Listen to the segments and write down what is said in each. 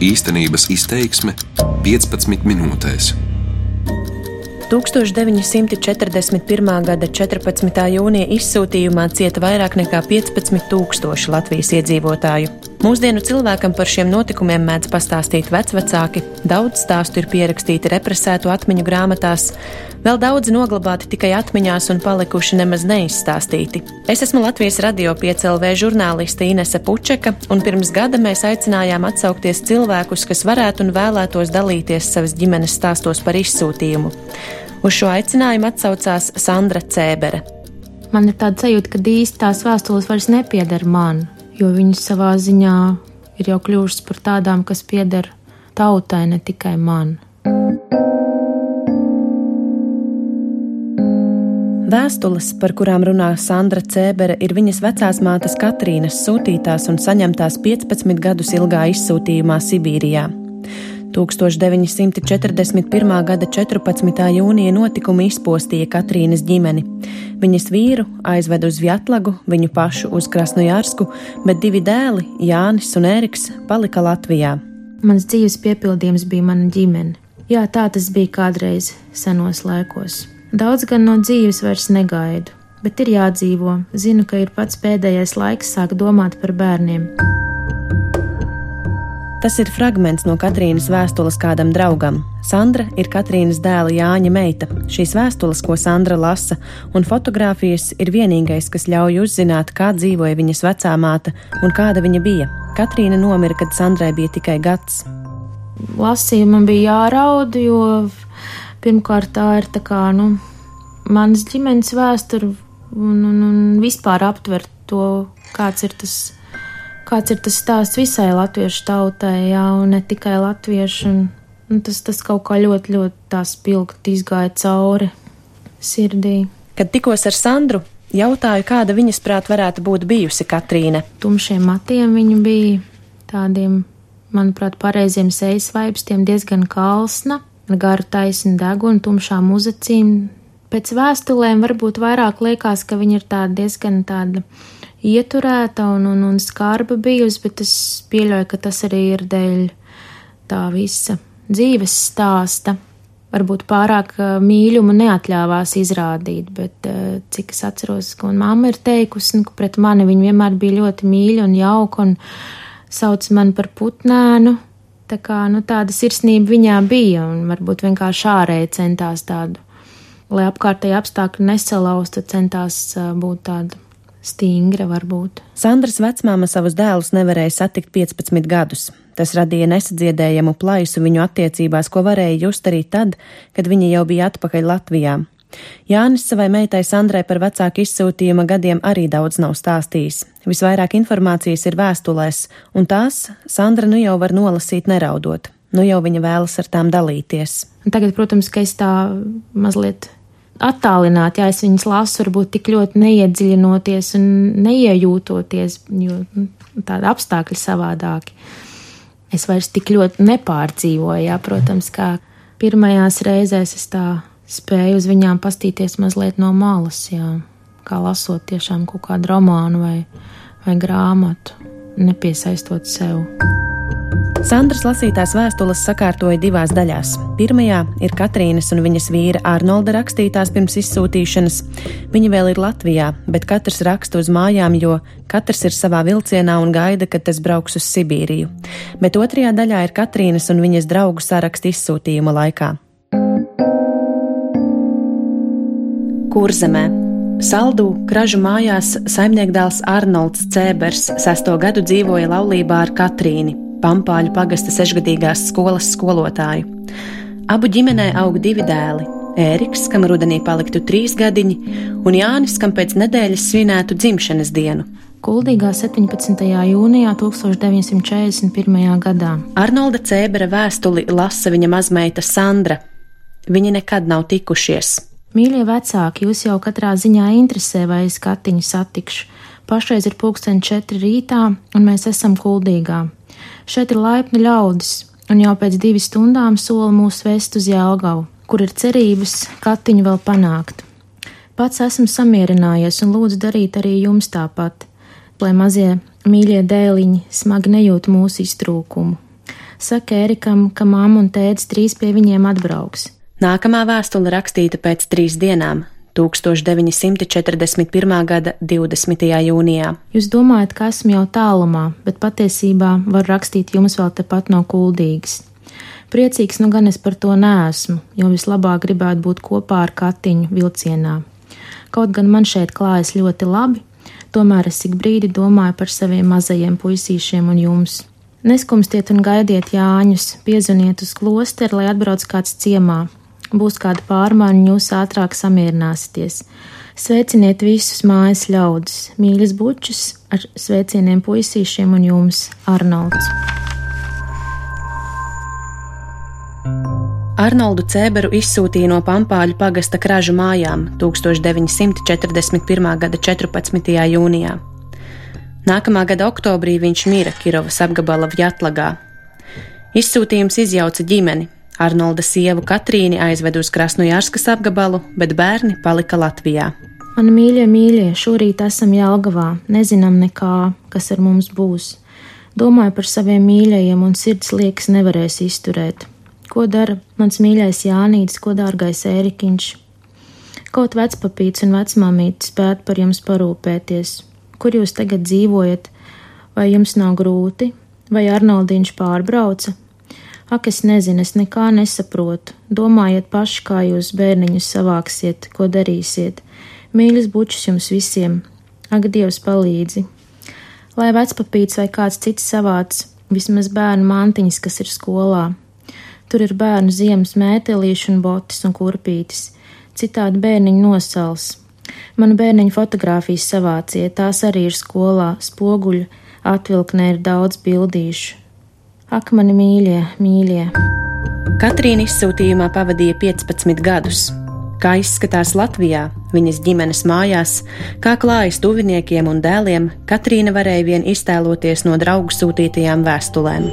Īstenības izteiksme 15 minūtēs. 1941. gada 14. jūnija izsūtījumā cieta vairāk nekā 15,000 Latvijas iedzīvotāju. Mūsdienu cilvēkam par šiem notikumiem mēdz pastāstīt vecvecāki, daudz stāstu ir pierakstīti represētu atmiņu grāmatās, vēl daudzi noglabāti tikai atmiņās un palikuši nemaz neizstāstīti. Es esmu Latvijas radio piecēlvē žurnāliste Inese Pučeka, un pirms gada mēs aicinājām atsaukties cilvēkus, kas varētu un vēlētos dalīties savas ģimenes stāstos par izsūtījumu. Uz šo aicinājumu atsaucās Sandra Cēbere. Man ir tāda sajūta, ka īsti tās vēstules vairs nepieder man jo viņas savā ziņā ir jau kļuvušas par tādām, kas pieder tautai, ne tikai man. Vēstules, par kurām runā Sandra Cēbere, ir viņas vecās mātes Katrīnas sūtītās un saņemtās 15 gadus ilgā izsūtījumā Sibīrijā. 1941. gada 14. jūnija notikumi izpostīja Katrīnas ģimeni. Viņas vīru aizved uz Vietlagu, viņu pašu uz Krasnojārsku, bet divi dēli, Jānis un Ēriks, palika Latvijā. Mans dzīves piepildījums bija mana ģimene. Jā, tā tas bija kādreiz senos laikos. Daudz gan no dzīves vairs negaidu, bet ir jādzīvo. Zinu, ka ir pats pēdējais laiks sākt domāt par bērniem. Tas ir fragments no Katrīnas vēstules kādam draugam. Sandra ir Katrīnas dēla Jāņa meita. Šīs vēstules, ko Sandra lasa, un fotografijas ir vienīgais, kas ļauj uzzināt, kā dzīvoja viņas vecā māte un kāda viņa bija. Katrīna nomira, kad Sandrai bija tikai gads. Lasījumam bija jāraud, jo pirmkārt tā ir tā kā, nu, manas ģimenes vēsture un, un, un vispār aptvert to, kāds ir tas kāds ir tas stāsts visai latviešu tautai, jā, un ne tikai latviešu. Un, un tas, tas kaut kā ļoti, ļoti tā spilgti izgāja cauri sirdī. Kad tikos ar Sandru, jautāju, kāda viņas prāt varētu būt bijusi Katrīna. Tumšiem matiem viņa bija tādiem, manuprāt, pareiziem sejas vaipstiem, diezgan kalsna, garu taisnu degunu, tumšām uzacīm. Pēc vēstulēm varbūt vairāk liekas, ka viņa ir tāda diezgan tāda ieturēta un, un, un skarba bijusi, bet es pieļauju, ka tas arī ir dēļ tā visa dzīves stāsta. Varbūt pārāk mīlumu neatļāvās izrādīt, bet cik es atceros, ko mamma ir teikusi, nu, ka pret mani viņa vienmēr bija ļoti mīļa un jauka un sauc mani par putnēnu. Tā kā nu, tāda sirsnība viņā bija, un varbūt vienkārši ārēji centās tādu, lai apkārtēji apstākļi nesalaustu, centās būt tāda stingra varbūt. Sandras vecmāma savus dēlus nevarēja satikt 15 gadus. Tas radīja nesadziedējamu plaisu viņu attiecībās, ko varēja just arī tad, kad viņa jau bija atpakaļ Latvijā. Jānis savai meitai Sandrai par vecāku izsūtījuma gadiem arī daudz nav stāstījis. Visvairāk informācijas ir vēstulēs, un tās Sandra nu jau var nolasīt neraudot. Nu jau viņa vēlas ar tām dalīties. Tagad, protams, ka es tā mazliet attālināti, ja es viņas lasu, varbūt tik ļoti neiedziļinoties un neiejūtoties, jo nu, tādi apstākļi savādāki. Es vairs tik ļoti nepārdzīvoju, jā, protams, kā pirmajās reizēs es tā spēju uz viņām pastīties mazliet no malas, jā, kā lasot tiešām kaut kādu romānu vai, vai grāmatu, nepiesaistot sev. Sandras lasītās vēstules sakārtoja divās daļās. Pirmajā ir Katrīnas un viņas vīra Arnolda rakstītās pirms izsūtīšanas. Viņa vēl ir Latvijā, bet katrs raksta uz mājām, jo katrs ir savā vilcienā un gaida, kad tas brauks uz Sibīriju. Bet otrajā daļā ir Katrīnas un viņas draugu saraksta izsūtījuma laikā. Kurzemē. Saldū kražu mājās saimniekdēls Arnolds Cēbers sesto gadu dzīvoja laulībā ar Katrīni, Pampāļu pagasta sešgadīgās skolas skolotāju. Abu ģimenē aug divi dēli - Ēriks, kam rudenī paliktu trīs gadiņi, un Jānis, kam pēc nedēļas svinētu dzimšanas dienu. Kuldīgā 17. jūnijā 1941. gadā. Arnolda Cēbera vēstuli lasa viņa mazmeita Sandra. Viņi nekad nav tikušies. Mīļie vecāki, jūs jau katrā ziņā interesē, vai es katiņu satikšu. Pašreiz ir pulksten četri rītā, un mēs esam kuldīgā. Šeit ir laipni ļaudis, un jau pēc divām stundām sola mūs vest uz Jālgavu, kur ir cerības katiņu vēl panākt. Pats esmu samierinājies un lūdzu darīt arī jums tāpat, lai mazie mīļie dēliņi smagi nejūt mūsu iztrūkumu. Saka Erikam, ka mamma un tēvs drīz pie viņiem atbrauks. Nākamā vēstule rakstīta pēc trīs dienām, 1941. gada 20. jūnijā. Jūs domājat, ka esmu jau tālumā, bet patiesībā var rakstīt jums vēl tepat no kuldīgas. Priecīgs nu gan es par to neesmu, jo vislabāk gribētu būt kopā ar Katiņu vilcienā. Kaut gan man šeit klājas ļoti labi, tomēr es ik brīdi domāju par saviem mazajiem puisīšiem un jums. Neskumstiet un gaidiet Jāņus, piezvaniet uz klosteri, lai atbrauc kāds ciemā. Būs kāda pārmaiņa, jūs ātrāk samierināsieties. Sveiciniet visus mājas ļaudis, mīļas bučus ar sveicieniem puisīšiem un jums, Arnolds. Arnoldu Cēberu izsūtīja no Pampāļu pagasta kražu mājām 1941. gada 14. jūnijā. Nākamā gada oktobrī viņš mira Kirovas apgabala Vjatlagā. Izsūtījums izjauca ģimeni. Arnolda sievu Katrīni aizved uz Krasnojārskas apgabalu, bet bērni palika Latvijā. Mani mīļie, mīļie, šorīt esam Jālgavā, nezinām nekā, kas ar mums būs. Domāju par saviem mīļajiem un sirds liekas nevarēs izturēt. Ko dara mans mīļais Jānītis, ko dārgais Ērikiņš? Kaut vecpapīts un vecmāmītis spēt par jums parūpēties. Kur jūs tagad dzīvojat? Vai jums nav grūti? Vai Arnoldiņš pārbrauca? Ak, es nezinu, es nekā nesaprotu. Domājiet paši, kā jūs bērniņus savāksiet, ko darīsiet. Mīļas bučus jums visiem! Ak, Dievs palīdzi! Lai vecpapīts vai kāds cits savāc, vismaz bērnu mantiņas, kas ir skolā, Tur ir bērnu ziemas mētelīši un botis un kurpītis. Citādi bērniņi nosals. Man bērniņu fotografijas savācija, tās arī ir skolā, spoguļu, atvilknē ir daudz bildīšu. Ak, mani mīļie, mīļie! Katrīna izsūtījumā pavadīja 15 gadus. Kā izskatās Latvijā, viņas ģimenes mājās, kā klājas tuviniekiem un dēliem, Katrīna varēja vien iztēloties no draugu sūtītajām vēstulēm.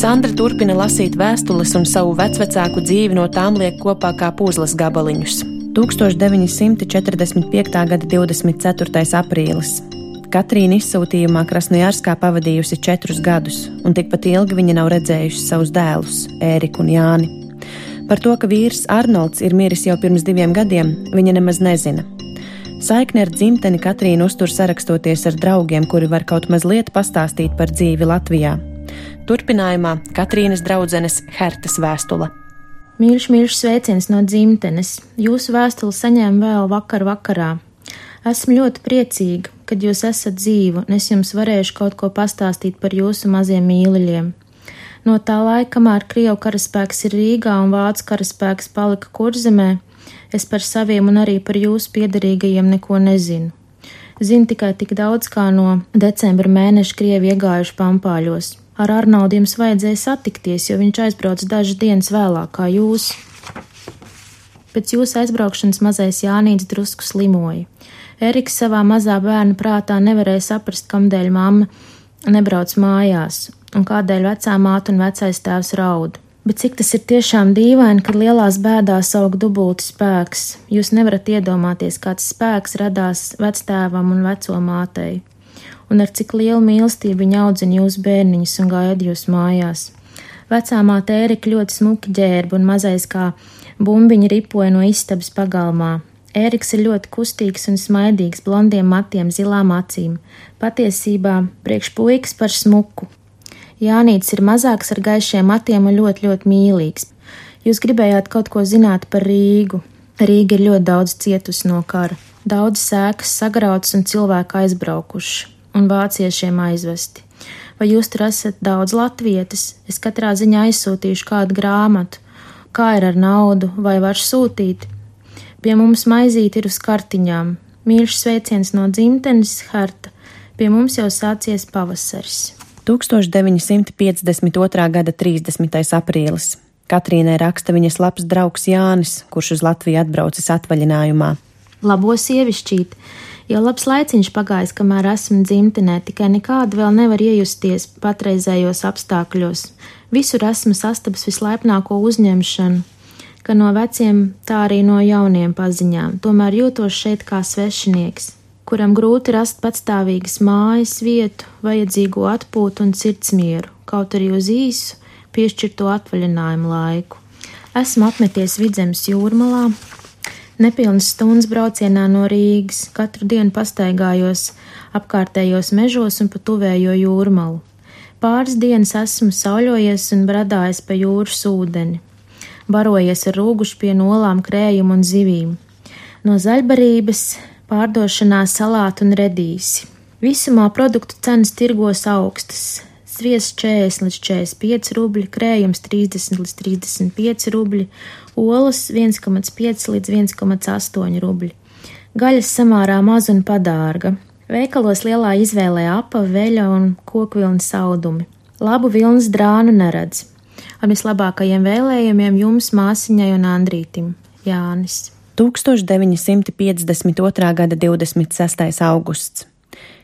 Sandra turpina lasīt vēstules un savu vecvecāku dzīvi no tām liek kopā kā puzles gabaliņus. 1945. gada 24. aprīlis. Katrīna izsūtījumā Krasnojārskā pavadījusi četrus gadus, un tikpat ilgi viņa nav redzējusi savus dēlus, Ēriku un Jāni. Par to, ka vīrs Arnolds ir miris jau pirms diviem gadiem, viņa nemaz nezina. Saikni ar dzimteni Katrīna uztur sarakstoties ar draugiem, kuri var kaut mazliet pastāstīt par dzīvi Latvijā. Turpinājumā Katrīnas draudzenes Hertas vēstule. Mīļš, mīļš sveiciens no dzimtenes. Jūsu vēstuli saņēmu vēl vakar vakarā. Esmu ļoti priecīga, kad jūs esat dzīvi, un es jums varēšu kaut ko pastāstīt par jūsu maziem mīļaļiem. No tā laika, kamēr Krievu karaspēks ir Rīgā un Vācu karaspēks palika kurzemē, es par saviem un arī par jūsu piedarīgajiem neko nezinu. Zinu tikai tik daudz, kā no decembra mēneša Krievi iegājuši pampāļos. Ar Arnoldu jums vajadzēja satikties, jo viņš aizbrauca dažas dienas vēlāk kā jūs. Pēc jūsu aizbraukšanas mazais Jānīts drusku slimoja. Eriks savā mazā bērna prātā nevarēja saprast, kamdēļ mamma nebrauc mājās un kādēļ vecā māte un vecais tēvs raud. Bet cik tas ir tiešām dīvaini, kad lielās bēdās aug dubulti spēks. Jūs nevarat iedomāties, kāds spēks radās vectēvam un veco mātei un ar cik lielu mīlestību viņa audzina jūs bērniņus un gaida jūs mājās. Vecā māte Ērika ļoti smuki ģērba un mazais kā bumbiņa ripoja no istabas pagalmā. Ēriks ir ļoti kustīgs un smaidīgs, blondiem matiem, zilām acīm. Patiesībā priekš puikas par smuku. Jānīts ir mazāks ar gaišiem matiem un ļoti, ļoti mīlīgs. Jūs gribējāt kaut ko zināt par Rīgu. Rīga ir ļoti daudz cietusi no kara. Daudz sēkas sagrautas un cilvēku aizbraukuši un vāciešiem aizvesti. Vai jūs tur esat daudz latvietis? Es katrā ziņā aizsūtīšu kādu grāmatu. Kā ir ar naudu, vai var sūtīt? Pie mums maizīt ir uz kartiņām. Mīļš sveiciens no dzimtenes, Harta. Pie mums jau sācies pavasaris. 1952. gada 30. aprīlis. Katrīnai raksta viņas labs draugs Jānis, kurš uz Latviju atbraucis atvaļinājumā. Labo sievišķīt! Jau labs laiciņš pagājis, kamēr esmu dzimtenē, tikai nekādu vēl nevar iejusties patreizējos apstākļos. Visur esmu sastabs vislaipnāko uzņemšanu, ka no veciem, tā arī no jauniem paziņām, tomēr jūtos šeit kā svešinieks. kuram grūti rast patstāvīgas mājas vietu, vajadzīgo atpūtu un sirdsmieru, kaut arī uz īsu, piešķirto atvaļinājumu laiku. Esmu apmeties vidzemes jūrmalā, nepilnas stundas braucienā no Rīgas, katru dienu pastaigājos apkārtējos mežos un pa tuvējo jūrmalu. Pāris dienas esmu sauļojies un bradājis pa jūras ūdeni, barojies ar rūgušpienu, olām, krējumu un zivīm. No zaļbarības pārdošanā salātu un redīsi. Visumā produktu cenas tirgos augstas. Sviests 40 līdz 45 rubļi, krējums 30 līdz 35 rubļi, olas 1,5 līdz 1,8 rubļi. Gaļas samārā maz un padārga. Veikalos lielā izvēlē apa, veļa un kokvilnas audumi. Labu vilnas drānu neredz. Ar vislabākajiem vēlējumiem jums, māsiņai un Andrītim Jānis. 1952. gada 26. augusts.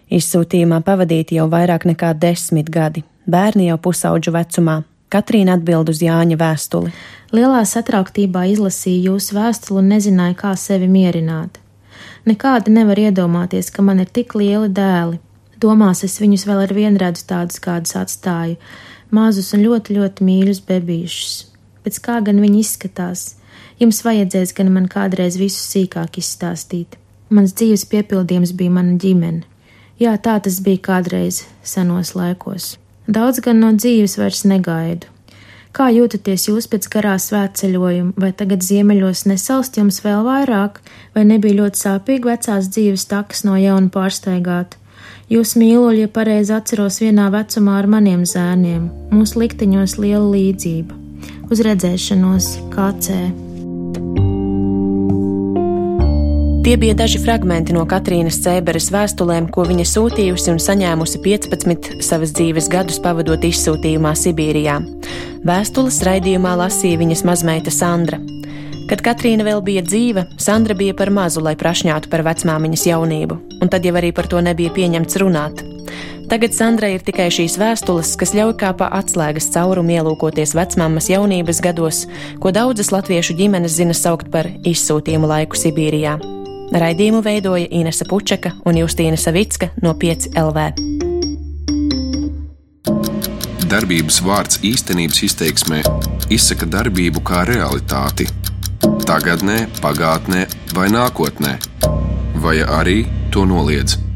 Izsūtījumā pavadīti jau vairāk nekā desmit gadi, bērni jau pusauģu vecumā. Katrīna atbild uz Jāņa vēstuli. Lielā satrauktībā izlasīju jūsu vēstuli un nezināju, kā sevi mierināt. Nekādi nevar iedomāties, ka man ir tik lieli dēli. Domās es viņus vēl ar vienu redzu tādus, kādus atstāju, mazus un ļoti, ļoti mīļus bebīšus. Pēc kā gan viņi izskatās? Jums vajadzēs gan man kādreiz visu sīkāk izstāstīt. Mans dzīves piepildījums bija mana ģimene. Jā, tā tas bija kādreiz senos laikos. Daudz gan no dzīves vairs negaidu. Kā jūtaties jūs pēc garā svētceļojuma, vai tagad ziemeļos nesalst jums vēl vairāk, vai nebija ļoti sāpīgi vecās dzīves takas no jauna pārsteigāt? Jūs mīluļi, ja pareizi atceros vienā vecumā ar maniem zēniem, mūsu likteņos liela līdzība. Uz redzēšanos, kācē! Tie bija daži fragmenti no Katrīnas Cēberes vēstulēm, ko viņa sūtījusi un saņēmusi 15 savas dzīves gadus pavadot izsūtījumā Sibīrijā. Vēstules raidījumā lasīja viņas mazmeita Sandra. Kad Katrīna vēl bija dzīva, Sandra bija par mazu, lai prašņātu par vecmāmiņas jaunību, un tad jau arī par to nebija pieņemts runāt. Tagad Sandrai ir tikai šīs vēstules, kas ļauj kā pa atslēgas caurumu ielūkoties vecmāmas jaunības gados, ko daudzas latviešu ģimenes zina saukt par izsūtījumu laiku Sibīrijā. Raidījumu veidoja Inese Pučeka un Justīna Savicka no 5 LV. Darbības vārds īstenības izteiksmē izsaka darbību kā realitāti. Tagatnē, pagātnē vai nākotnē, vai arī to noliedz.